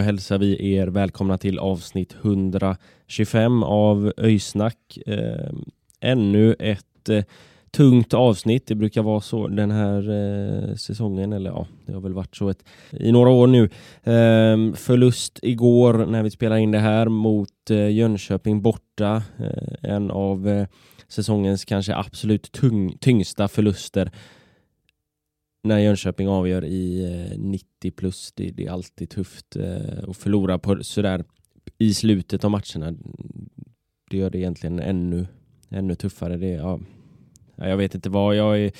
Då hälsar vi er välkomna till avsnitt 125 av Öysnack. Eh, ännu ett eh, tungt avsnitt. Det brukar vara så den här eh, säsongen, eller ja, det har väl varit så ett, i några år nu. Eh, förlust igår när vi spelar in det här mot eh, Jönköping borta. Eh, en av eh, säsongens kanske absolut tung, tyngsta förluster när Jönköping avgör i eh, 90 plus. Det, det är alltid tufft eh, att förlora på sådär i slutet av matcherna. Det gör det egentligen ännu, ännu tuffare. Det, ja, jag vet inte vad jag är.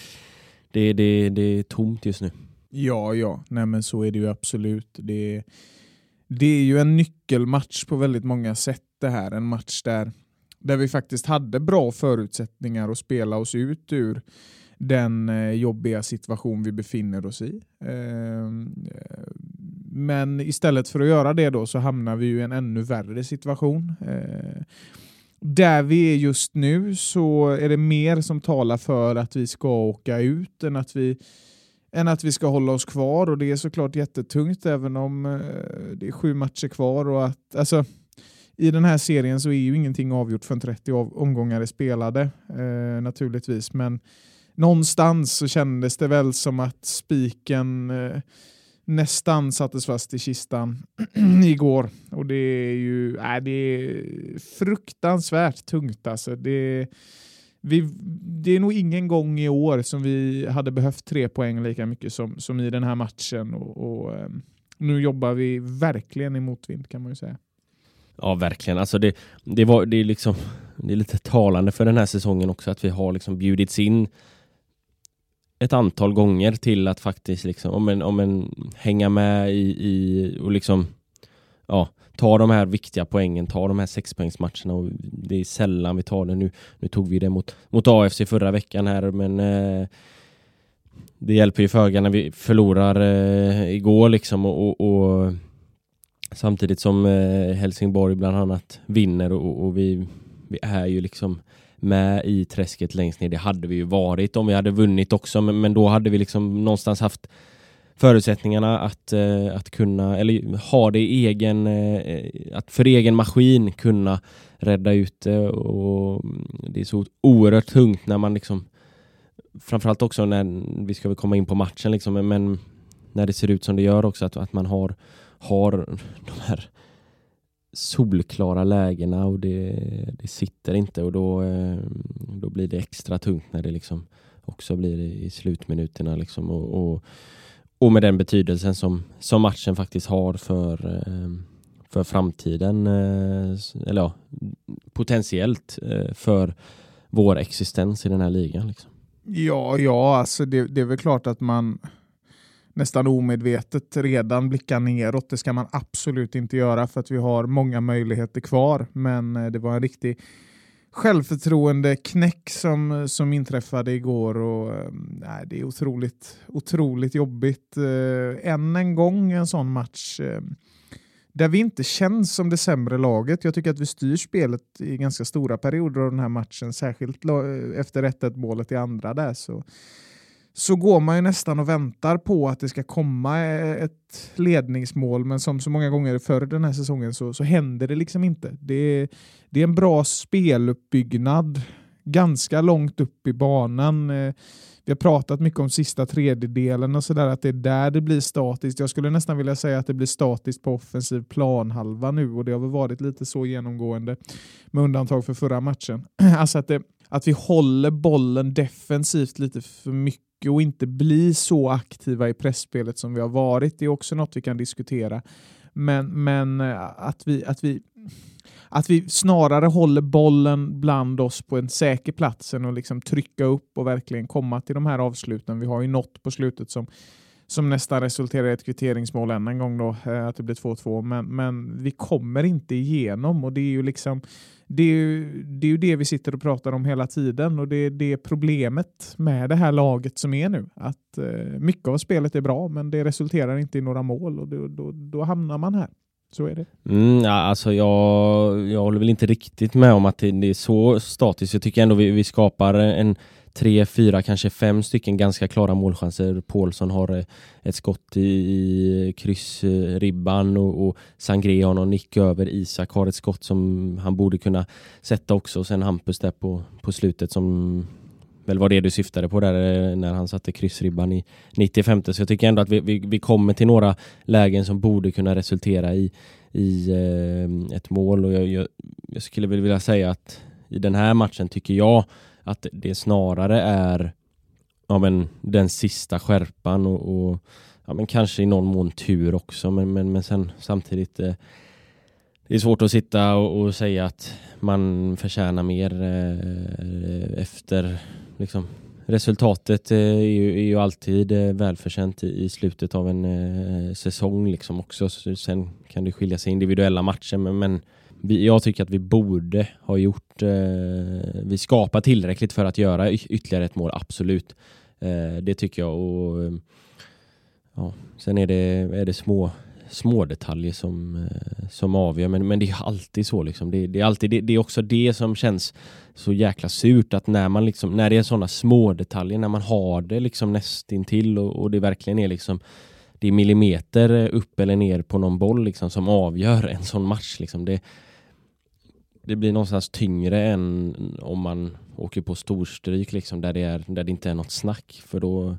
Det, det, det är tomt just nu. Ja, ja. Nej, men så är det ju absolut. Det, det är ju en nyckelmatch på väldigt många sätt det här. En match där, där vi faktiskt hade bra förutsättningar att spela oss ut ur den eh, jobbiga situation vi befinner oss i. Ehm, men istället för att göra det då så hamnar vi i en ännu värre situation. Eh, där vi är just nu så är det mer som talar för att vi ska åka ut än att vi än att vi ska hålla oss kvar och det är såklart jättetungt även om eh, det är sju matcher kvar och att alltså, i den här serien så är ju ingenting avgjort förrän 30 omgångar är spelade eh, naturligtvis men någonstans så kändes det väl som att spiken eh, nästan sattes fast i kistan igår och det är ju äh, det är fruktansvärt tungt alltså. Det, vi, det är nog ingen gång i år som vi hade behövt tre poäng lika mycket som, som i den här matchen. Och, och eh, Nu jobbar vi verkligen i motvind kan man ju säga. Ja, verkligen. Alltså det, det, var, det, är liksom, det är lite talande för den här säsongen också att vi har liksom bjudits in ett antal gånger till att faktiskt liksom, om en, om en, hänga med i, i och liksom ja, ta de här viktiga poängen, ta de här sexpoängsmatcherna och det är sällan vi tar det. Nu, nu tog vi det mot, mot AFC förra veckan här men eh, det hjälper ju föga när vi förlorar eh, igår liksom och, och, och samtidigt som eh, Helsingborg bland annat vinner och, och vi, vi är ju liksom med i träsket längst ner. Det hade vi ju varit om vi hade vunnit också, men, men då hade vi liksom någonstans haft förutsättningarna att, eh, att kunna, eller ha det i egen, eh, att för egen maskin kunna rädda ut det och det är så oerhört tungt när man liksom framförallt också när vi ska väl komma in på matchen liksom, men när det ser ut som det gör också att, att man har, har de här solklara lägena och det, det sitter inte och då, eh, då blir det extra tungt när det liksom också blir i slutminuterna liksom och, och, och med den betydelsen som, som matchen faktiskt har för, eh, för framtiden eh, eller ja, potentiellt för vår existens i den här ligan. Liksom. Ja, ja, alltså det, det är väl klart att man nästan omedvetet redan blickar neråt. Det ska man absolut inte göra för att vi har många möjligheter kvar. Men eh, det var en riktig självförtroende knäck som, som inträffade igår och eh, nej, det är otroligt, otroligt jobbigt. Eh, än en gång en sån match där vi inte känns som det sämre laget. Jag tycker att vi styr spelet i ganska stora perioder av den här matchen, särskilt efter 1-1 målet i andra där. Så så går man ju nästan och väntar på att det ska komma ett ledningsmål, men som så många gånger förr den här säsongen så, så händer det liksom inte. Det är, det är en bra speluppbyggnad ganska långt upp i banan. Eh, vi har pratat mycket om sista tredjedelen och sådär, att det är där det blir statiskt. Jag skulle nästan vilja säga att det blir statiskt på offensiv planhalva nu och det har väl varit lite så genomgående med undantag för förra matchen. Alltså att, det, att vi håller bollen defensivt lite för mycket och inte bli så aktiva i pressspelet som vi har varit. Det är också något vi kan diskutera. Men, men eh, att, vi, att, vi, att vi snarare håller bollen bland oss på en säker plats än att liksom trycka upp och verkligen komma till de här avsluten. Vi har ju något på slutet som, som nästan resulterar i ett kvitteringsmål än en gång då, eh, att det blir 2-2. Men, men vi kommer inte igenom och det är ju liksom det är ju, det är ju det vi sitter och pratar om hela tiden och det är det problemet med det här laget som är nu. Att eh, mycket av spelet är bra men det resulterar inte i några mål och då, då, då hamnar man här. Så är det. Mm, ja, alltså jag, jag håller väl inte riktigt med om att det, det är så statiskt. Jag tycker ändå vi, vi skapar en tre, fyra, kanske fem stycken ganska klara målchanser. Paulsson har eh, ett skott i kryssribban och, och Sangré har någon nick över. Isak har ett skott som han borde kunna sätta också. Och sen Hampus där på, på slutet som väl var det du syftade på där eh, när han satte kryssribban i 95. Så jag tycker ändå att vi, vi, vi kommer till några lägen som borde kunna resultera i, i eh, ett mål och jag, jag, jag skulle vilja säga att i den här matchen tycker jag att det snarare är ja, men, den sista skärpan och, och ja, men kanske i någon mån tur också men, men, men sen samtidigt eh, det är svårt att sitta och, och, säga att man förtjänar mer eh, efter liksom, resultatet eh, är, ju, är ju alltid eh, välförtjänt i, i slutet av en eh, säsong liksom också. Så sen kan det skilja sig individuella matcher men, men vi, jag tycker att vi borde ha gjort, eh, vi skapar tillräckligt för att göra ytterligare ett mål, absolut. Eh, det tycker jag och eh, ja, sen är det, är det små, små detaljer som, eh, som avgör, men, men det är alltid så liksom. Det, det är alltid, det, det, är också det som känns så jäkla surt att när man liksom, när det är sådana små detaljer, när man har det liksom nästintill och, och det verkligen är liksom det är millimeter upp eller ner på någon boll liksom som avgör en sån match. Liksom. Det, det blir någonstans tyngre än om man åker på storstryk liksom, där, det är, där det inte är något snack. För då,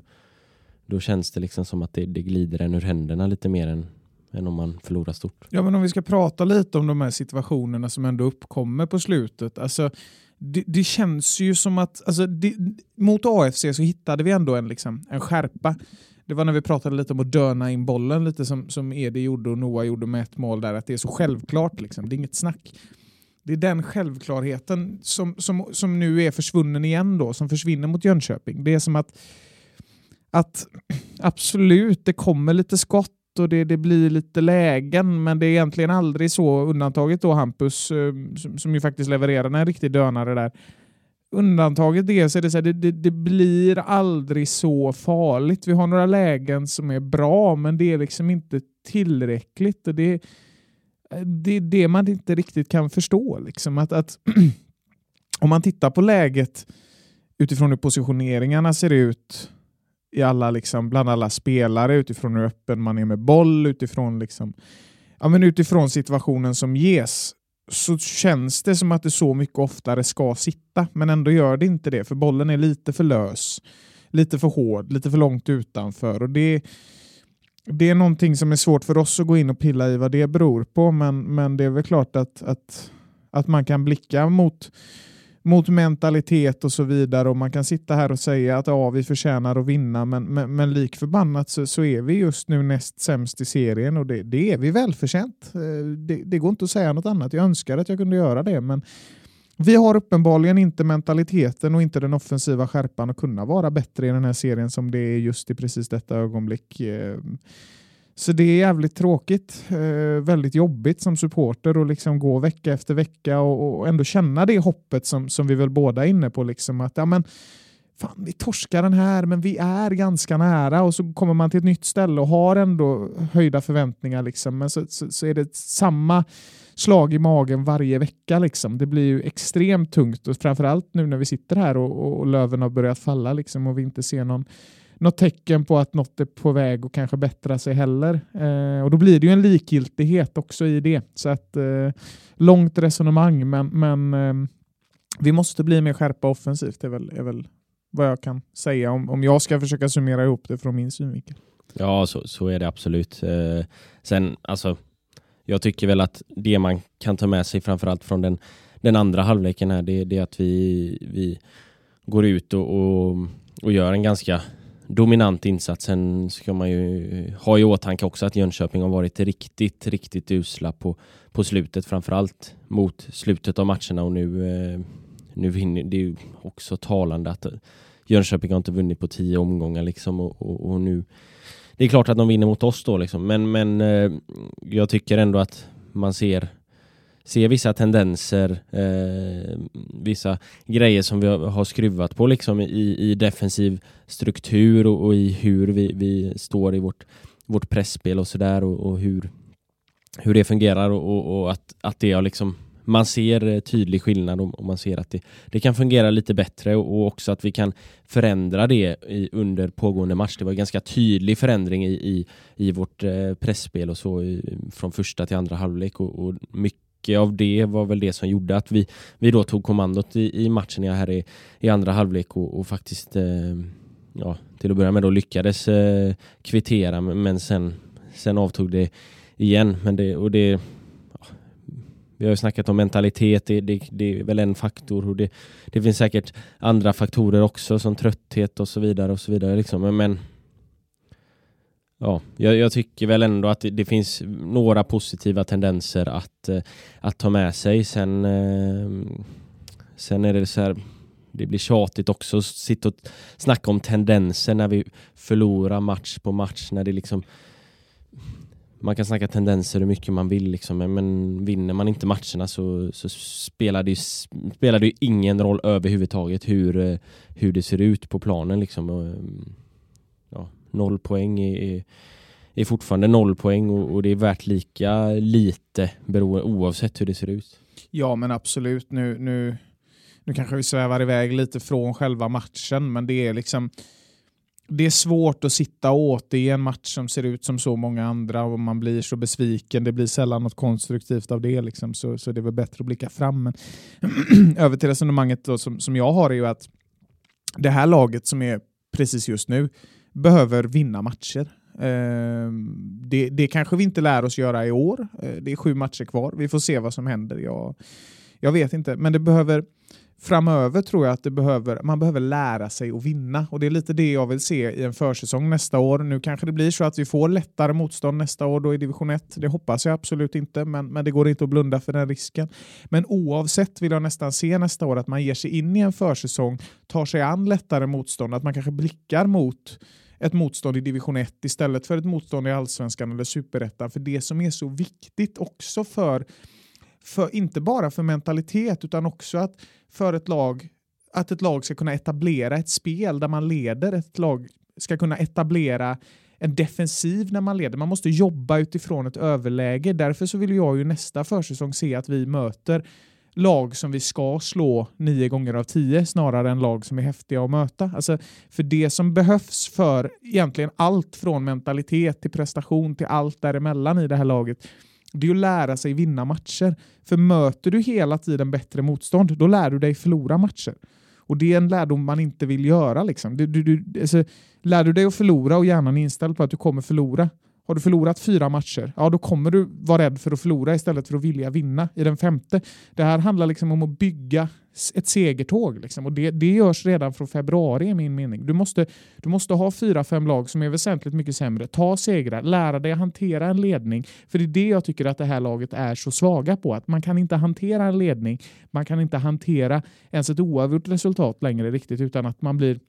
då känns det liksom som att det, det glider en ur händerna lite mer än, än om man förlorar stort. Ja, men om vi ska prata lite om de här situationerna som ändå uppkommer på slutet. Alltså, det, det känns ju som att alltså, det, mot AFC så hittade vi ändå en, liksom, en skärpa. Det var när vi pratade lite om att döna in bollen, lite som, som Edi gjorde och Noah gjorde med ett mål där, att det är så självklart. Liksom. Det är inget snack. Det är den självklarheten som, som, som nu är försvunnen igen då, som försvinner mot Jönköping. Det är som att, att absolut, det kommer lite skott och det, det blir lite lägen, men det är egentligen aldrig så, undantaget då Hampus, eh, som, som ju faktiskt levererade en riktig dönare där. Undantaget det så är det så här, det, det, det, blir aldrig så farligt. Vi har några lägen som är bra, men det är liksom inte tillräckligt. Och det, det är det man inte riktigt kan förstå. Liksom. Att, att om man tittar på läget utifrån hur positioneringarna ser ut i alla, liksom, bland alla spelare, utifrån hur öppen man är med boll, utifrån, liksom, ja, men utifrån situationen som ges, så känns det som att det så mycket oftare ska sitta, men ändå gör det inte det, för bollen är lite för lös, lite för hård, lite för långt utanför. Och det det är någonting som är svårt för oss att gå in och pilla i vad det beror på, men, men det är väl klart att, att, att man kan blicka mot, mot mentalitet och så vidare och man kan sitta här och säga att ja, vi förtjänar att vinna, men, men, men lik förbannat så, så är vi just nu näst sämst i serien och det, det är vi välförtjänt. Eh, det, det går inte att säga något annat. Jag önskar att jag kunde göra det, men vi har uppenbarligen inte mentaliteten och inte den offensiva skärpan att kunna vara bättre i den här serien som det är just i precis detta ögonblick. Ehm, så det är jävligt tråkigt, eh, väldigt jobbigt som supporter att liksom gå vecka efter vecka och, ändå känna det hoppet som, som vi väl båda är inne på. Liksom att, ja, men, fan, vi torskar den här men vi är ganska nära och så kommer man till ett nytt ställe och har ändå höjda förväntningar. Liksom. Men så, så, så är det samma slag i magen varje vecka. Liksom. Det blir ju extremt tungt och framförallt nu när vi sitter här och, och löven har börjat falla liksom, och vi inte ser någon något tecken på att något är på väg att kanske bättra sig heller. Eh, och då blir det ju en likgiltighet också i det. Så att eh, långt resonemang, men, men eh, vi måste bli mer skärpa offensivt, är väl, är väl vad jag kan säga om, om jag ska försöka summera ihop det från min synvinkel. Ja, så, så är det absolut. Eh, sen, alltså, jag tycker väl att det man kan ta med sig framförallt från den, den andra halvleken här, det, det är att vi, vi går ut och, och, och gör en ganska dominant insats. Sen ska man ju ha i åtanke också att Jönköping har varit riktigt, riktigt usla på, på slutet, framförallt mot slutet av matcherna och nu, eh, nu vinner, det är ju också talande att eh, Jönköping har inte vunnit på tio omgångar liksom och, och, och nu det är klart att de vinner mot oss då liksom, men, men eh, jag tycker ändå att man ser ser vissa tendenser, eh, vissa grejer som vi har skruvat på liksom i, i defensiv struktur och, och, i hur vi, vi står i vårt, vårt pressspel och sådär och, och, hur, hur det fungerar och, och, att, att det har liksom man ser eh, tydlig skillnad och man ser att det, det kan fungera lite bättre och också att vi kan förändra det i, under pågående match. Det var en ganska tydlig förändring i, i, i vårt eh, pressspel och så i, från första till andra halvlek och, och mycket mycket av det var väl det som gjorde att vi, vi då tog kommandot i, i matchen här i, i andra halvlek och, och faktiskt eh, ja, till att börja med då lyckades eh, kvittera men sen, sen avtog det igen. Men det, och det, vi har ju snackat om mentalitet, det, det, det, är väl en faktor och det, det finns säkert andra faktorer också som trötthet och så vidare och så vidare. Liksom. Men, men Ja, jag, jag, tycker väl ändå att det, det, finns några positiva tendenser att, eh, att ta med sig. Sen, eh, sen är det så här, det blir tjatigt också att sitta och snacka om tendenser när vi förlorar match på match. När det liksom, man kan snacka tendenser hur mycket man vill, liksom, men vinner man inte matcherna så, så spelar, det ju, spelar det ju ingen roll överhuvudtaget hur, eh, hur det ser ut på planen. Liksom. Och, eh, ja, noll poäng är, är fortfarande noll poäng och, och, det är värt lika lite beroende, oavsett hur det ser ut. Ja men absolut. Nu, nu, nu kanske vi svävar iväg lite från själva matchen men det är liksom det är svårt att sitta och återge en match som ser ut som så många andra och man blir så besviken. Det blir sällan något konstruktivt av det. Liksom. Så, så det är väl bättre att blicka fram. Men över till resonemanget då, som, som jag har är ju att det här laget som är precis just nu, behöver vinna matcher. Ehm, det, det kanske vi inte lär oss göra i år. Eh, det är sju matcher kvar. Vi får se vad som händer. Jag, jag vet inte, men det behöver framöver tror jag att det behöver, man behöver lära sig att vinna. Och Det är lite det jag vill se i en försäsong nästa år. Nu kanske det blir så att vi får lättare motstånd nästa år då i division 1. Det hoppas jag absolut inte, men, men det går inte att blunda för den risken. Men oavsett vill jag nästan se nästa år att man ger sig in i en försäsong, tar sig an lättare motstånd, att man kanske blickar mot ett motstånd i division 1 istället för ett motstånd i allsvenskan eller superettan. För det som är så viktigt också för, för inte bara för mentalitet utan också att för ett lag att ett lag ska kunna etablera ett spel där man leder. Ett lag ska kunna etablera en defensiv när man leder. Man måste jobba utifrån ett överläge. Därför så vill jag ju nästa försäsong se att vi möter lag som vi ska slå nio gånger av tio snarare än lag som är häftiga att möta. Alltså, för det som behövs för egentligen allt från mentalitet till prestation till allt däremellan i det här laget det är att lära sig vinna matcher. För möter du hela tiden bättre motstånd, då lär du dig förlora matcher. Och det är en lärdom man inte vill göra. Liksom. Du, du, du, alltså, lär du dig att förlora och hjärnan är inställd på att du kommer förlora, har du förlorat fyra matcher, ja då kommer du vara rädd för att förlora istället för att vilja vinna i den femte. Det här handlar liksom om att bygga ett segertåg. Liksom. Och det, det görs redan från februari i min mening. Du måste, du måste ha fyra, fem lag som är väsentligt mycket sämre. Ta segrar, lära dig hantera en ledning. För det är det jag tycker att det här laget är så svaga på. Att man kan inte hantera en ledning, man kan inte hantera ens ett oavgjort resultat längre riktigt utan att man blir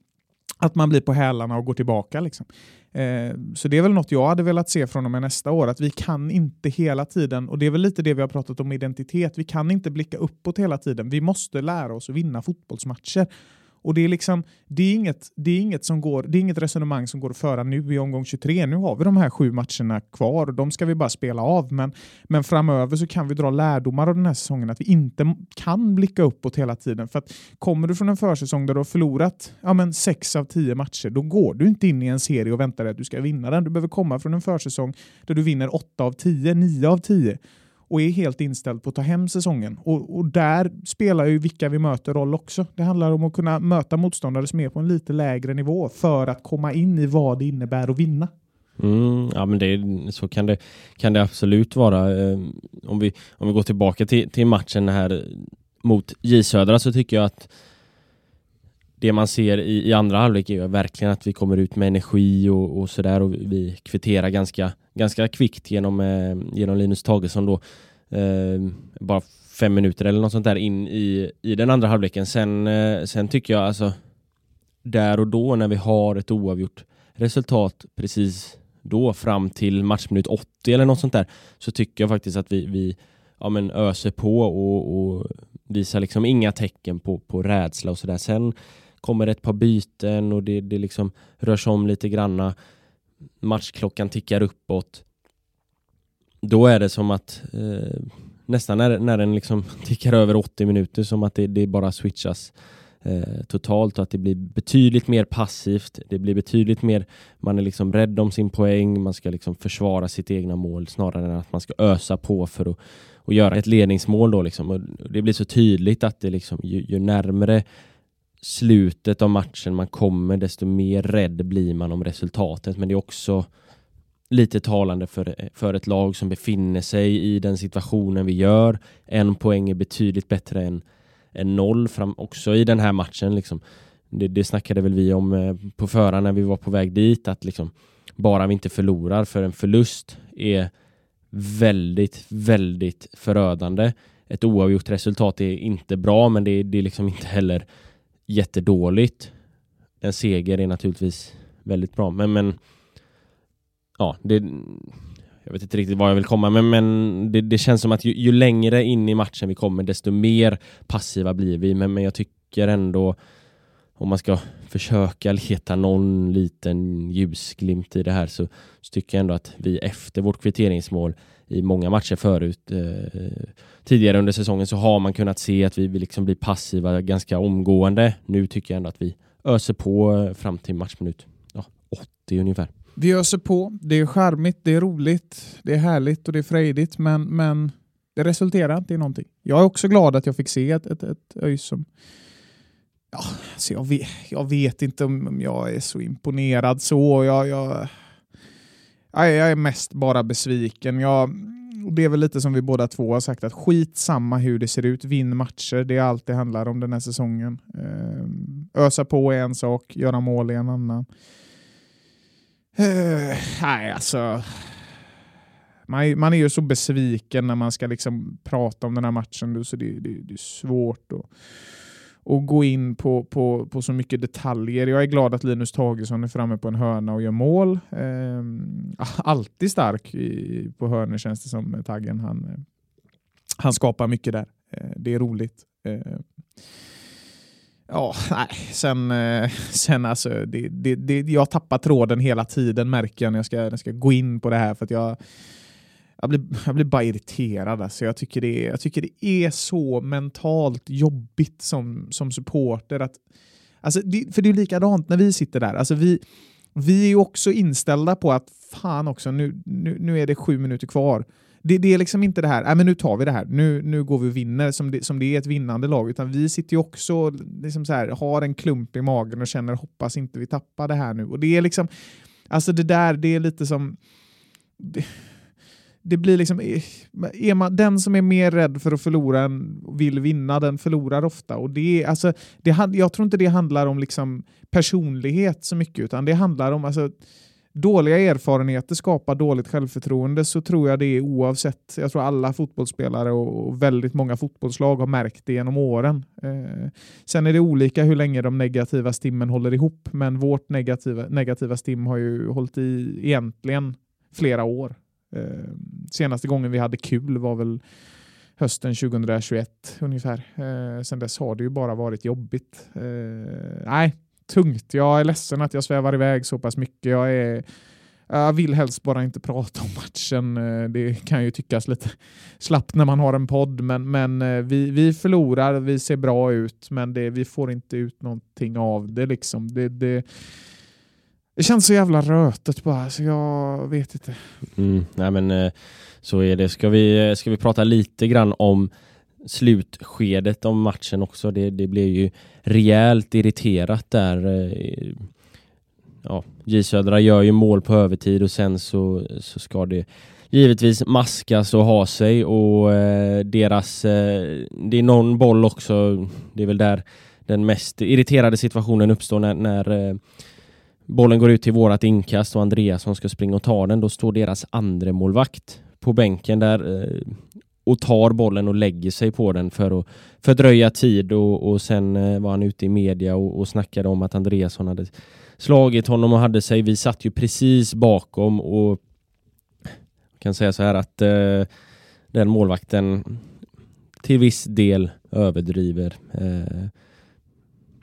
att man blir på hälarna och går tillbaka. Liksom. Eh, så det är väl något jag hade velat se från och med nästa år, att vi kan inte hela tiden, och det är väl lite det vi har pratat om identitet, vi kan inte blicka uppåt hela tiden. Vi måste lära oss att vinna fotbollsmatcher. Och det är liksom, det är inget, det är inget, som går, det är inget resonemang som går att föra nu i omgång 23. Nu har vi de här sju matcherna kvar och de ska vi bara spela av. Men, men framöver så kan vi dra lärdomar av den här säsongen att vi inte kan blicka uppåt hela tiden. För att kommer du från en försäsong där du har förlorat ja, men sex av tio matcher, då går du inte in i en serie och väntar dig att du ska vinna den. Du behöver komma från en försäsong där du vinner åtta av tio, nio av tio och är helt inställd på att ta hem säsongen. Och, och där spelar ju vilka vi möter roll också. Det handlar om att kunna möta motståndare som är på en lite lägre nivå för att komma in i vad det innebär att vinna. Mm, ja men det, så kan det, kan det absolut vara. Eh, om, vi, om vi går tillbaka till, till matchen här mot J Södra så tycker jag att det man ser i, i andra halvlek är verkligen att vi kommer ut med energi och, och sådär och vi kvitterar ganska, ganska kvickt genom, eh, genom Linus Tagesson då. Eh, bara fem minuter eller något sånt där in i, i den andra halvleken. Sen, eh, sen tycker jag alltså där och då när vi har ett oavgjort resultat precis då fram till matchminut 80 eller något sånt där så tycker jag faktiskt att vi, vi ja, men öser på och, och visar liksom inga tecken på, på rädsla och sådär. Sen kommer ett par byten och det, det liksom rör sig om lite granna. Matchklockan tickar uppåt. Då är det som att eh, nästan när, när den liksom tickar över 80 minuter som att det, det bara switchas eh, totalt och att det blir betydligt mer passivt. Det blir betydligt mer, man är liksom rädd om sin poäng, man ska liksom försvara sitt egna mål snarare än att man ska ösa på för att och göra ett ledningsmål då liksom. Och det blir så tydligt att det liksom, ju, ju närmre slutet av matchen man kommer, desto mer rädd blir man om resultatet. Men det är också lite talande för, för ett lag som befinner sig i den situationen vi gör. En poäng är betydligt bättre än, än noll fram, också i den här matchen. Liksom. Det, det snackade väl vi om eh, på förhand när vi var på väg dit, att liksom, bara vi inte förlorar, för en förlust är väldigt, väldigt förödande. Ett oavgjort resultat är inte bra, men det, det är liksom inte heller jättedåligt. En seger är naturligtvis väldigt bra, men, men ja, det, jag vet inte riktigt var jag vill komma, men, men det, det känns som att ju, ju, längre in i matchen vi kommer, desto mer passiva blir vi. Men, men jag tycker ändå, om man ska försöka leta någon liten ljusglimt i det här, så, så tycker jag ändå att vi efter vårt kvitteringsmål i många matcher förut eh, tidigare under säsongen så har man kunnat se att vi, liksom blir passiva ganska omgående. Nu tycker jag ändå att vi öser på eh, fram till matchminut ja, 80 ungefär. Vi öser på. Det är charmigt, det är roligt, det är härligt och det är frejdigt, men, men det resulterar inte i någonting. Jag är också glad att jag fick se ett, ett, ett ÖIS som Ja, alltså jag, vet, jag vet inte om jag är så imponerad så. Jag, jag, jag är mest bara besviken. Jag, det är väl lite som vi båda två har sagt, att skit samma hur det ser ut, vinn matcher. Det är allt det handlar om den här säsongen. Ehm, ösa på är en sak, göra mål är en annan. Eh, nej, alltså. Man, man är ju så besviken när man ska liksom prata om den här matchen, så det, det, det är svårt. Och och gå in på, på, på så mycket detaljer. Jag är glad att Linus Tagesson är framme på en hörna och gör mål. Eh, alltid stark i, på hörnor känns det som, Taggen. Han, han skapar mycket där. Eh, det är roligt. Eh, ja, nej. Sen, eh, sen alltså, det, det, det, jag tappar tråden hela tiden märker jag när jag ska, när jag ska gå in på det här. för att jag jag blir, jag blir bara irriterad. Alltså. Jag, tycker det är, jag tycker det är så mentalt jobbigt som, som supporter. Att, alltså, det, för det är likadant när vi sitter där. Alltså, vi, vi är också inställda på att fan också, nu, nu, nu är det sju minuter kvar. Det, det är liksom inte det här, äh, men nu tar vi det här, nu, nu går vi och vinner som det, som det är ett vinnande lag. Utan vi sitter ju också liksom så här, har en klump i magen och känner hoppas inte vi tappar det här nu. Och det är liksom, alltså det där, det är lite som... Det, det blir liksom, eh, är man, den som är mer rädd för att förlora än vill vinna, den förlorar ofta. Och det, alltså, det, jag tror inte det handlar om liksom personlighet så mycket, utan det handlar om alltså, dåliga erfarenheter skapar dåligt självförtroende så tror jag det är oavsett. Jag tror alla fotbollsspelare och väldigt många fotbollslag har märkt det genom åren. Eh, sen är det olika hur länge de negativa stimmen håller ihop, men vårt negativa, negativa stim har ju hållit i egentligen flera år. Eh, senaste gången vi hade kul var väl hösten 2021 ungefär. Eh, sen dess har det ju bara varit jobbigt. Eh, nej, tungt. Jag är ledsen att jag svävar iväg så pass mycket. Jag, är, jag vill helst bara inte prata om matchen. Eh, det kan ju tyckas lite slappt när man har en podd, men, men eh, vi, vi förlorar, vi ser bra ut, men det, vi får inte ut någonting av det. Liksom. det, det det känns så jävla rötet bara, så jag vet inte. Mm, nej men, eh, så är det. Ska vi, eh, ska vi prata lite grann om slutskedet om matchen också? Det, det blev ju rejält irriterat där. Eh, ja, J Södra gör ju mål på övertid och sen så, så ska det givetvis maskas och ha sig och eh, deras... Eh, det är någon boll också, det är väl där den mest irriterade situationen uppstår när, när eh, bollen går ut till vårat inkast och Andreas som ska springa och ta den. Då står deras andra målvakt på bänken där eh, och tar bollen och lägger sig på den för att fördröja tid och, och sen eh, var han ute i media och, och snackade om att Andreasson hade slagit honom och hade sig. Vi satt ju precis bakom och kan säga så här att eh, den målvakten till viss del överdriver. Eh,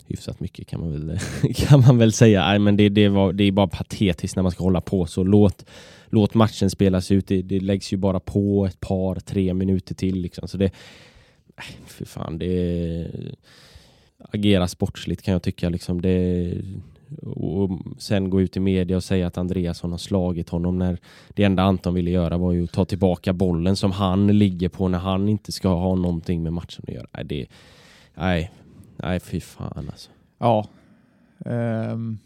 hyfsat mycket kan man väl, kan man väl säga. Nej, men det, det, var, det är bara patetiskt när man ska hålla på så. Låt, låt matchen spelas ut. Det, det läggs ju bara på ett par, tre minuter till. Liksom. Så det, nej, för fan, det agera sportsligt kan jag tycka. Liksom. Det, och sen gå ut i media och säga att Andreasson har slagit honom när det enda Anton ville göra var ju att ta tillbaka bollen som han ligger på när han inte ska ha någonting med matchen att göra. Nej, det, nej, nej fy fan alltså. Ja. Um.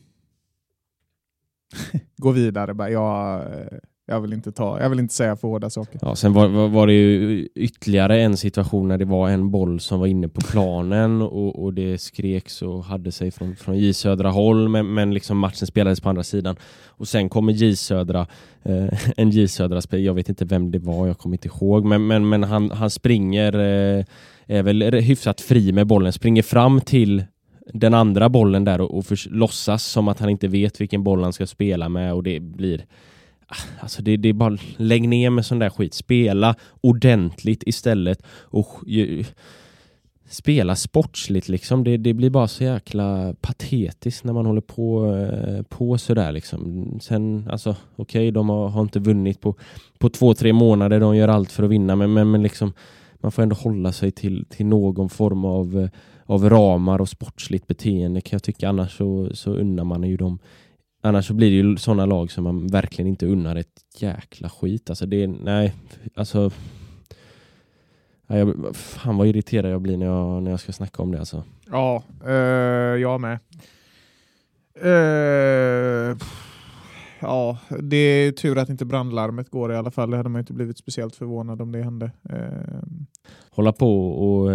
Gå vidare bara. Jag, eh, jag, vill inte ta, jag vill inte säga för hårda saker. Ja, sen var, var, var det ju ytterligare en situation när det var en boll som var inne på planen och, och det skreks och hade sig från, från J Södra håll men, men liksom matchen spelades på andra sidan. Och sen kommer J Södra, eh, en J Södra spelare, jag vet inte vem det var, jag kommer inte ihåg, men, men, men han, han springer, eh, är väl hyfsat fri med bollen, springer fram till den andra bollen där och, och för, låtsas som att han inte vet vilken boll han ska spela med och det blir Alltså det, det är bara lägg ner med sån där skit. Spela ordentligt istället och ju, spela sportsligt liksom. Det, det blir bara så jäkla patetiskt när man håller på, eh, på sådär liksom. Sen, alltså okej, okay, de har, har, inte vunnit på, på två, tre månader. De gör allt för att vinna, men, men, men liksom man får ändå hålla sig till, till någon form av, eh, av ramar och sportsligt beteende kan jag tycka. Annars så, så unnar man ju dem Annars så blir det ju sådana lag som man verkligen inte unnar ett jäkla skit. Alltså det är, nej, alltså. Jag, fan vad irriterad jag blir när jag, när jag ska snacka om det alltså. Ja, uh, jag med. Uh, ja, det är tur att inte brandlarmet går i alla fall. Det hade man inte blivit speciellt förvånad om det hände. Uh. Hålla på och,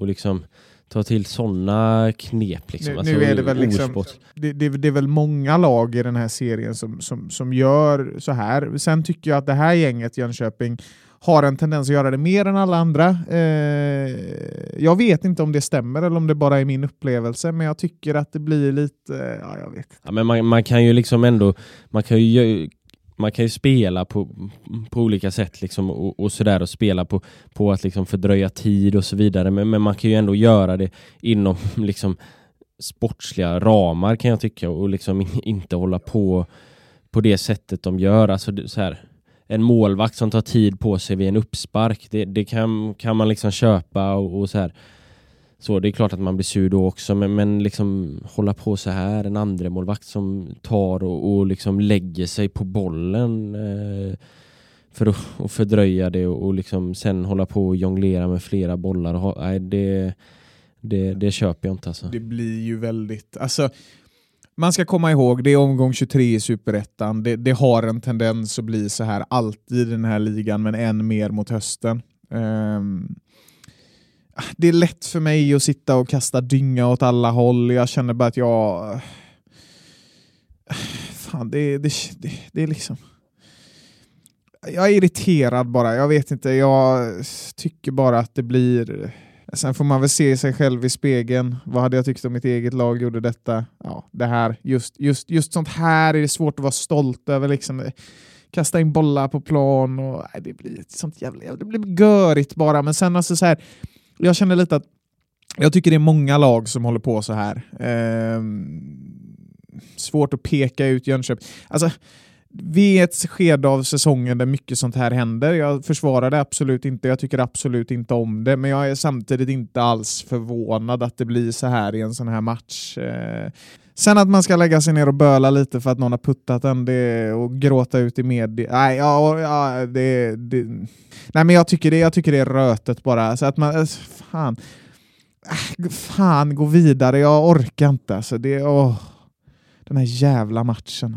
och liksom ta till sådana knep. Liksom. Nu, alltså, nu är det, väl liksom, det, det, det, är väl många lag i den här serien som, som, som gör så här. Sen tycker jag att det här gänget, Jönköping, har en tendens att göra det mer än alla andra. Eh, jag vet inte om det stämmer eller om det bara är min upplevelse, men jag tycker att det blir lite... Ja, jag vet. Ja, men man, man kan ju liksom ändå... Man kan ju man kan ju spela på, på olika sätt liksom och, och sådär och spela på, på att liksom fördröja tid och så vidare. Men, men man kan ju ändå göra det inom liksom sportsliga ramar kan jag tycka och liksom inte hålla på på det sättet de gör. Alltså så här, en målvakt som tar tid på sig vid en uppspark, det, det kan, kan man liksom köpa och, och så här så det är klart att man blir sur då också, men, men liksom hålla på så här, en andra målvakt som tar och, och liksom lägger sig på bollen eh, för att och fördröja det och, och liksom sen hålla på och jonglera med flera bollar. Och ha, nej, det, det, det köper jag inte alltså. Det blir ju väldigt, alltså man ska komma ihåg, det är omgång 23 i Superettan. Det, det har en tendens att bli så här alltid i den här ligan, men än mer mot hösten. Um, det är lätt för mig att sitta och kasta dynga åt alla håll. Jag känner bara att jag... Fan, det, det, det, det är liksom... Jag är irriterad bara. Jag vet inte, jag tycker bara att det blir... Sen får man väl se sig själv i spegeln. Vad hade jag tyckt om mitt eget lag gjorde detta? Ja, det här. Just, just, just sånt här är det svårt att vara stolt över. Liksom. Kasta in bollar på plan och nej, det blir sånt jävla... Det blir görigt bara. Men sen alltså så här jag känner lite att jag tycker det är många lag som håller på så här. Eh, svårt att peka ut Jönköping. Alltså, vi är ett skede av säsongen där mycket sånt här händer. Jag försvarar det absolut inte, jag tycker absolut inte om det, men jag är samtidigt inte alls förvånad att det blir så här i en sån här match. Eh, sen att man ska lägga sig ner och böla lite för att någon har puttat en det, och gråta ut i media. Nej, ja, ja, det, det, nej, men jag tycker det, jag tycker det är rötet bara. Så att man, alltså, fan, äh, fan, gå vidare, jag orkar inte. Alltså, det, åh, den här jävla matchen.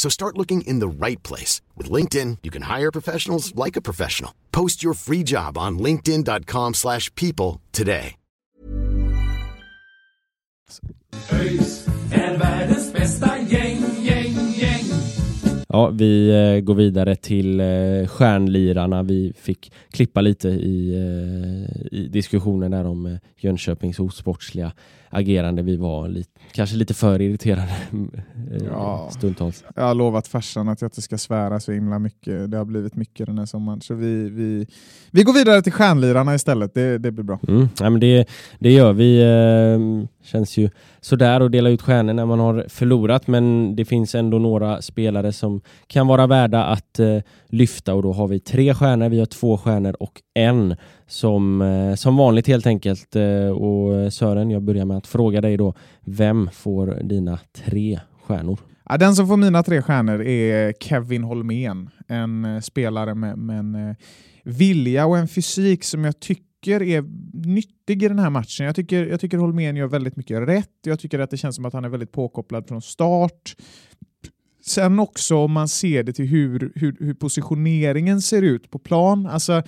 So start looking in the right place. With LinkedIn, you can hire professionals like a professional. Post your free job on linkedin.com slash people today. ÖIS är världens bästa gäng, gäng, gäng. Ja, vi eh, går vidare till eh, stjärnlirarna. Vi fick klippa lite i, eh, i diskussionen där om eh, Jönköpings osportsliga agerande. Vi var lite, kanske lite för irriterade eh, Ja. stundtals. Jag har lovat farsan att jag inte ska svära så himla mycket. Det har blivit mycket den här sommaren. Så vi, vi, vi går vidare till stjärnlirarna istället. Det, det blir bra. Mm. Ja, men det, det gör vi. Eh, känns ju sådär att dela ut stjärnor när man har förlorat men det finns ändå några spelare som kan vara värda att eh, lyfta och då har vi tre stjärnor, vi har två stjärnor och en som, eh, som vanligt helt enkelt. Eh, och Sören, jag börjar med att fråga dig då, vem får dina tre stjärnor? Ja, den som får mina tre stjärnor är Kevin Holmén. En eh, spelare med, med en vilja och en fysik som jag tycker är nyttig i den här matchen. Jag tycker, jag tycker Holmén gör väldigt mycket rätt. Jag tycker att det känns som att han är väldigt påkopplad från start. Sen också om man ser det till hur, hur, hur positioneringen ser ut på plan. Alltså,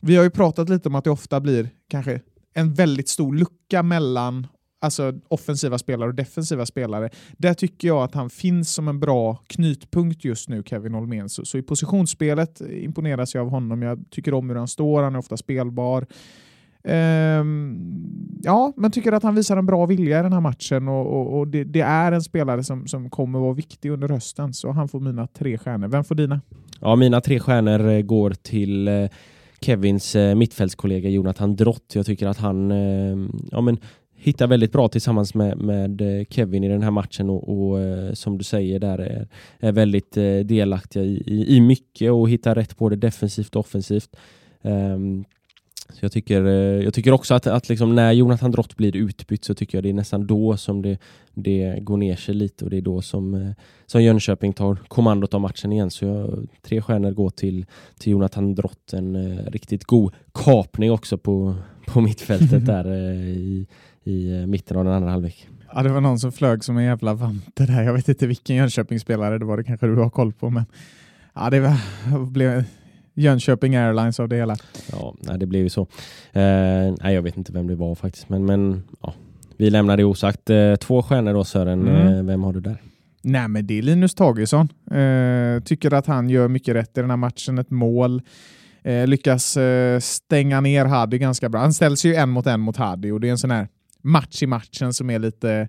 vi har ju pratat lite om att det ofta blir kanske en väldigt stor lucka mellan alltså offensiva spelare och defensiva spelare. Där tycker jag att han finns som en bra knytpunkt just nu, Kevin Holmén. Så, så i positionsspelet imponeras jag av honom. Jag tycker om hur han står, han är ofta spelbar. Um, ja, men tycker att han visar en bra vilja i den här matchen och, och, och det, det är en spelare som, som kommer vara viktig under hösten. Så han får mina tre stjärnor. Vem får dina? Ja, mina tre stjärnor eh, går till eh, Kevins eh, mittfältskollega Jonathan Drott. Jag tycker att han eh, ja, men, hittar väldigt bra tillsammans med, med eh, Kevin i den här matchen och, och eh, som du säger där är, är väldigt eh, delaktiga i, i, i mycket och hittar rätt både defensivt och offensivt. Ehm, så jag, tycker, eh, jag tycker också att, att liksom när Jonathan Drott blir utbytt så tycker jag det är nästan då som det, det går ner sig lite och det är då som, eh, som Jönköping tar kommandot av matchen igen. Så jag, tre stjärnor går till, till Jonathan Drott. En eh, riktigt god kapning också på, på mittfältet där i, i mitten av den andra halvlek. Ja, det var någon som flög som en jävla vante där. Jag vet inte vilken Jönköpingsspelare det var, det kanske du har koll på. Men ja, det blev Jönköping Airlines av det hela. Ja, nej, det blev ju så. Eh, nej, jag vet inte vem det var faktiskt, men, men ja, vi lämnar det osagt. Eh, två stjärnor då Sören, Mm. eh, vem har du där? Nej, men det är Linus Tagesson. Eh, tycker att han gör mycket rätt i den här matchen. Ett mål. Eh, lyckas stänga ner Hadi ganska bra. Han ställs ju en mot en mot Hadi och det är en sån här match i matchen som är lite,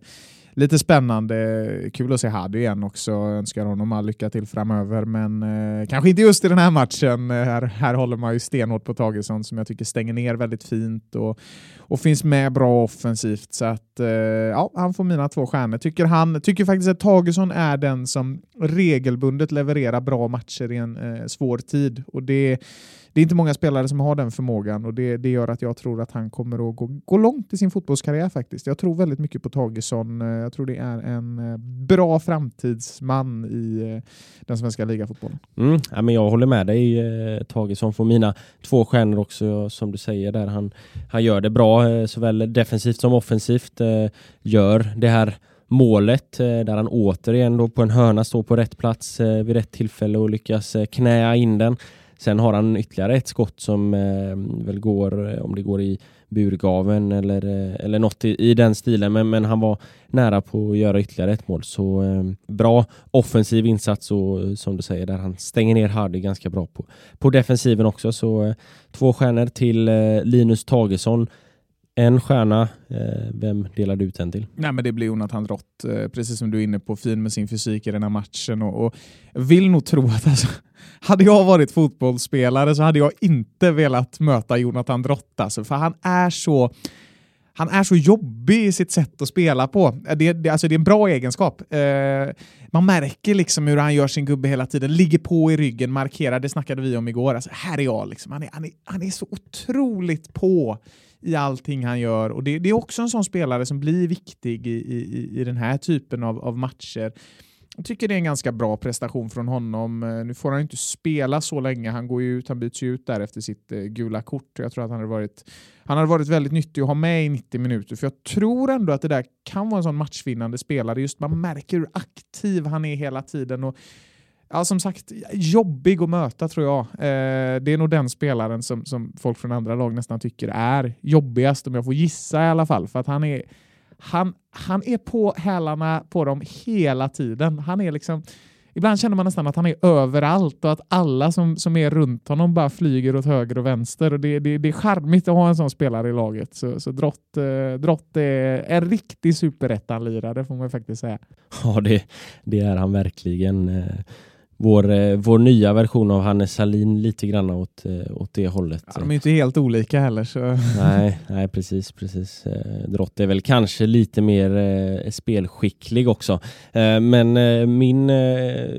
lite spännande. Kul att se Hadi igen också. Önskar honom all lycka till framöver, men eh, kanske inte just i den här matchen. Eh, här, här håller man ju stenhårt på Tagesson som jag tycker stänger ner väldigt fint och, och finns med bra offensivt. Så att, eh, ja, han får mina två stjärnor. Tycker, han, tycker faktiskt att Tagesson är den som regelbundet levererar bra matcher i en eh, svår tid. Och det, det är inte många spelare som har den förmågan och det, det gör att jag tror att han kommer att gå, gå långt i sin fotbollskarriär faktiskt. Jag tror väldigt mycket på Tagesson. Eh, jag tror det är en eh, bra framtidsman i eh, den svenska ligafotbollen. Mm, ja, men jag håller med dig Tagesson får mina två stjärnor också som du säger där. Han, han gör det bra såväl defensivt som offensivt. Gör det här målet där han återigen då på en hörna står på rätt plats vid rätt tillfälle och lyckas knäa in den. Sen har han ytterligare ett skott som eh, väl går, eh, om det går i burgaven eller, eh, eller något i, i, den stilen. Men, men han var nära på att göra ytterligare ett mål. Så eh, bra offensiv insats och eh, som du säger där han stänger ner Hardy ganska bra på, på defensiven också. Så eh, två stjärnor till eh, Linus Tagesson. En stjärna, eh, vem delar du ut den till? Nej, men det blir Jonathan Drott, eh, precis som du är inne på, fin med sin fysik i den här matchen. Och, och vill nog tro att alltså, hade jag varit fotbollsspelare så hade jag inte velat möta Jonathan Drott, alltså, för han är så han är så jobbig i sitt sätt att spela på. Eh, det, det, alltså det är en bra egenskap. Eh, man märker liksom hur han gör sin gubbe hela tiden, ligger på i ryggen, markerar. Det snackade vi om igår. Alltså, här är jag. Liksom. Han, är, han, är, han är så otroligt på i allting han gör. Och det, det, är också en sån spelare som blir viktig i, i, i den här typen av, av matcher. Jag tycker det är en ganska bra prestation från honom. Eh, nu får han inte spela så länge. Han går ut, han byts ut där efter sitt eh, gula kort. Jag tror att han hade varit, han hade varit väldigt nyttig att ha med i 90 minuter. För jag tror ändå att det där kan vara en sån matchvinnande spelare. Just man märker hur aktiv han är hela tiden. Och Ja, som sagt, jobbig att möta tror jag. Eh, det är nog den spelaren som, som folk från andra lag nästan tycker är jobbigast, om jag får gissa i alla fall. För att han är, han, han är på hälarna på dem hela tiden. Han är liksom... Ibland känner man nästan att han är överallt och att alla som, som är runt honom bara flyger åt höger och vänster. Och det, det, det är charmigt att ha en sån spelare i laget. Så, så Drott, eh, Drott är en riktig superettan-lirare får man faktiskt säga. Ja, det, det är han verkligen. Eh, vår, eh, vår nya version av Hannes Salin lite grann åt, eh, åt det hållet. Ja, de är inte helt olika heller. Så. Nej, nej, precis. precis. Eh, Drott är väl kanske lite mer spelskicklig också. Men min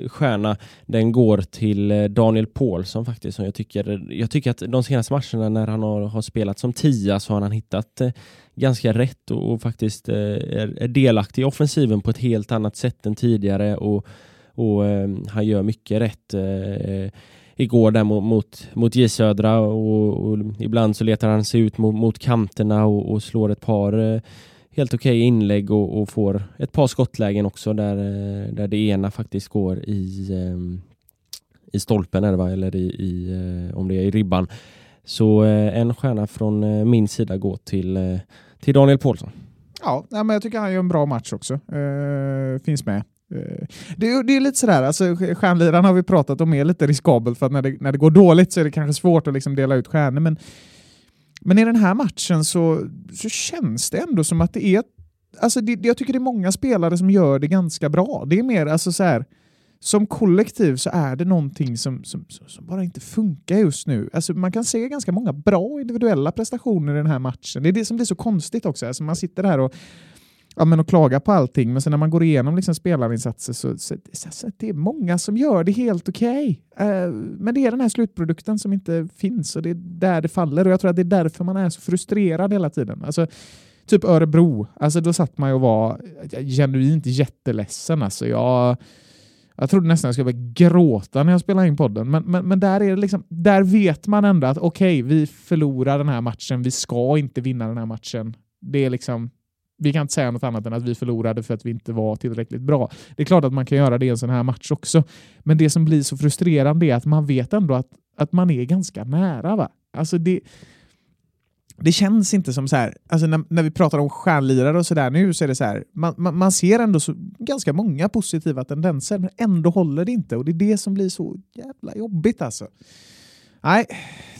stjärna den går till Daniel Paulsson faktiskt. jag, tycker, jag tycker att de senaste matcherna när han har, har spelat som tia så har han hittat ganska rätt och, och faktiskt är delaktig i offensiven på ett helt annat sätt än tidigare. och och eh, han gör mycket rätt. Eh, igår där mot, mot, mot J Södra och, och, ibland så letar han sig ut mot, mot kanterna och, och slår ett par eh, helt okej okay inlägg och, och, får ett par skottlägen också där, eh, där det ena faktiskt går i, eh, i stolpen är det va? eller i, i eh, om det är i ribban. Så eh, en stjärna från eh, min sida går till, eh, till Daniel Paulsson. Ja, men jag tycker han gör en bra match också. finns med. Eh, det, det, är lite sådär, alltså, stjärnlirarna har vi pratat om är lite riskabelt för att när det, när det går dåligt så är det kanske svårt att liksom dela ut stjärnor. Men, men i den här matchen så, så känns det ändå som att det är... Alltså det, jag tycker det är många spelare som gör det ganska bra. Det är mer alltså så här, som kollektiv så är det någonting som, som, som, bara inte funkar just nu. Alltså man kan se ganska många bra individuella prestationer i den här matchen. Det är det som blir så konstigt också. Alltså man sitter här och ja, men att klaga på allting, men sen när man går igenom liksom spelarinsatser så, så, så, så det är många som gör det helt okej. Okay. Uh, men det är den här slutprodukten som inte finns och det är där det faller och jag tror att det är därför man är så frustrerad hela tiden. Alltså, typ Örebro, alltså då satt man ju och var genuint jätteledsen. Alltså, jag, jag trodde nästan jag skulle börja gråta när jag spelade in podden, men, men, men där, är det liksom, där vet man ändå att okej, okay, vi förlorar den här matchen, vi ska inte vinna den här matchen. Det är liksom vi kan inte säga något annat än att vi förlorade för att vi inte var tillräckligt bra. Det är klart att man kan göra det i en sån här match också. Men det som blir så frustrerande är att man vet ändå att, att man är ganska nära. Va? Alltså det, det känns inte som så här, alltså när, när vi pratar om stjärnlirare och sådär nu så är det så här, man, man, man, ser ändå så, ganska många positiva tendenser men ändå håller det inte och det är det som blir så jävla jobbigt alltså. Nej,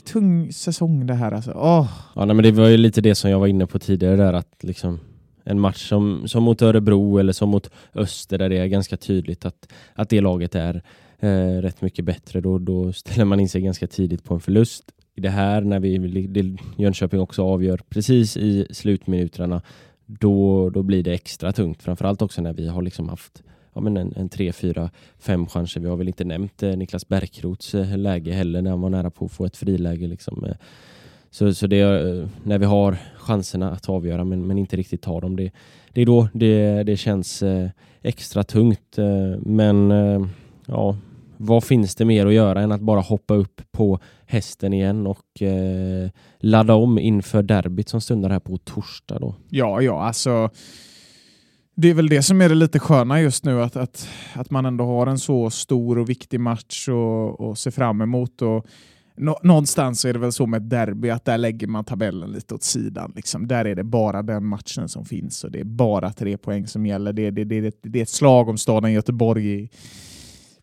tung säsong det här alltså. Oh. Ja, nej, men det var ju lite det som jag var inne på tidigare där att liksom en match som, som mot Örebro eller som mot Öster där det är ganska tydligt att, att det laget är eh, rätt mycket bättre. Då, då ställer man in sig ganska tidigt på en förlust. I det här när vi, det, Jönköping också avgör precis i slutminuterna då, då blir det extra tungt. Framförallt också när vi har liksom haft ja, men en, en tre, fyra, fem chanser. Vi har väl inte nämnt eh, Niklas Bärkrots eh, läge heller när han var nära på att få ett friläge. Liksom. Eh. Så, så det, är när vi har chanserna att avgöra men, men inte riktigt tar dem, det, det är då det, det känns eh, extra tungt. Eh, men ja, vad finns det mer att göra än att bara hoppa upp på hästen igen och eh, ladda om inför derbyt som stundar här på torsdag då? Ja, ja, alltså det är väl det som är det lite sköna just nu, att, att, att man ändå har en så stor och viktig match att se fram emot. Och nå, någonstans är det väl så med ett derby, att där lägger man tabellen lite åt sidan. Liksom. Där är det bara den matchen som finns och det är bara tre poäng som gäller. Det, det, det, det är ett slag om staden Göteborg i,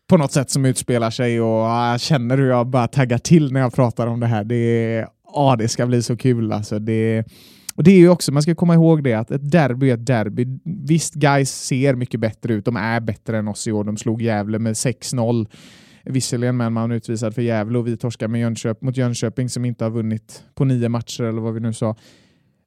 på något sätt som utspelar sig och jag känner hur jag bara taggar till när jag pratar om det här. Det, ah, det ska bli så kul alltså. Det, och det är ju också, man ska komma ihåg det, att ett derby är ett derby. Visst, guys ser mycket bättre ut. De är bättre än oss i år. De slog Gävle med 6-0. Visserligen med en man utvisad för Gävle och vi torskar med Jönköp, mot Jönköping som inte har vunnit på nio matcher eller vad vi nu sa.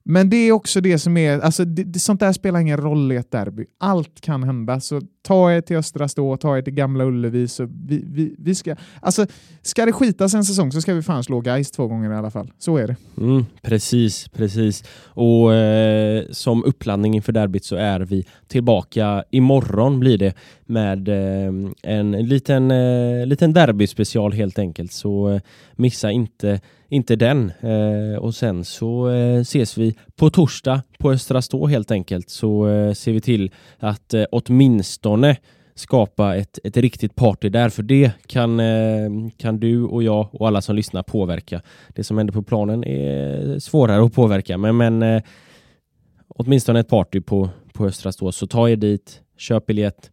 Men det är också det som är, alltså det, det, sånt där spelar ingen roll i ett derby. Allt kan hända, så ta er till Östra Stå, ta er till Gamla Ullevi. Så vi, vi, vi ska, alltså, ska det skitas en säsong så ska vi fan slå Geist två gånger i alla fall. Så är det. Mm, precis, precis. Och eh, som uppladdning inför derbyt så är vi tillbaka imorgon blir det med eh, en liten, eh, liten derbyspecial helt enkelt. Så eh, missa inte inte den. Eh, och sen så eh, ses vi på torsdag på Östra Stå helt enkelt. Så eh, ser vi till att eh, åtminstone skapa ett, ett riktigt party där, för det kan, eh, kan du och jag och alla som lyssnar påverka. Det som händer på planen är svårare att påverka, men, men eh, åtminstone ett party på, på Östra Stå. Så ta er dit, köp biljett,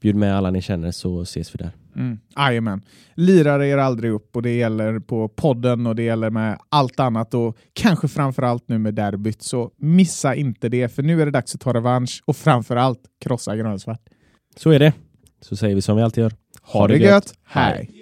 bjud med alla ni känner så ses vi där. Mm. Jajamän. Lirar er aldrig upp och det gäller på podden och det gäller med allt annat och kanske framförallt nu med derbyt. Så missa inte det, för nu är det dags att ta revansch och framförallt krossa grönsvart. Så är det. Så säger vi som vi alltid gör. Ha, ha det, det gött. Hej!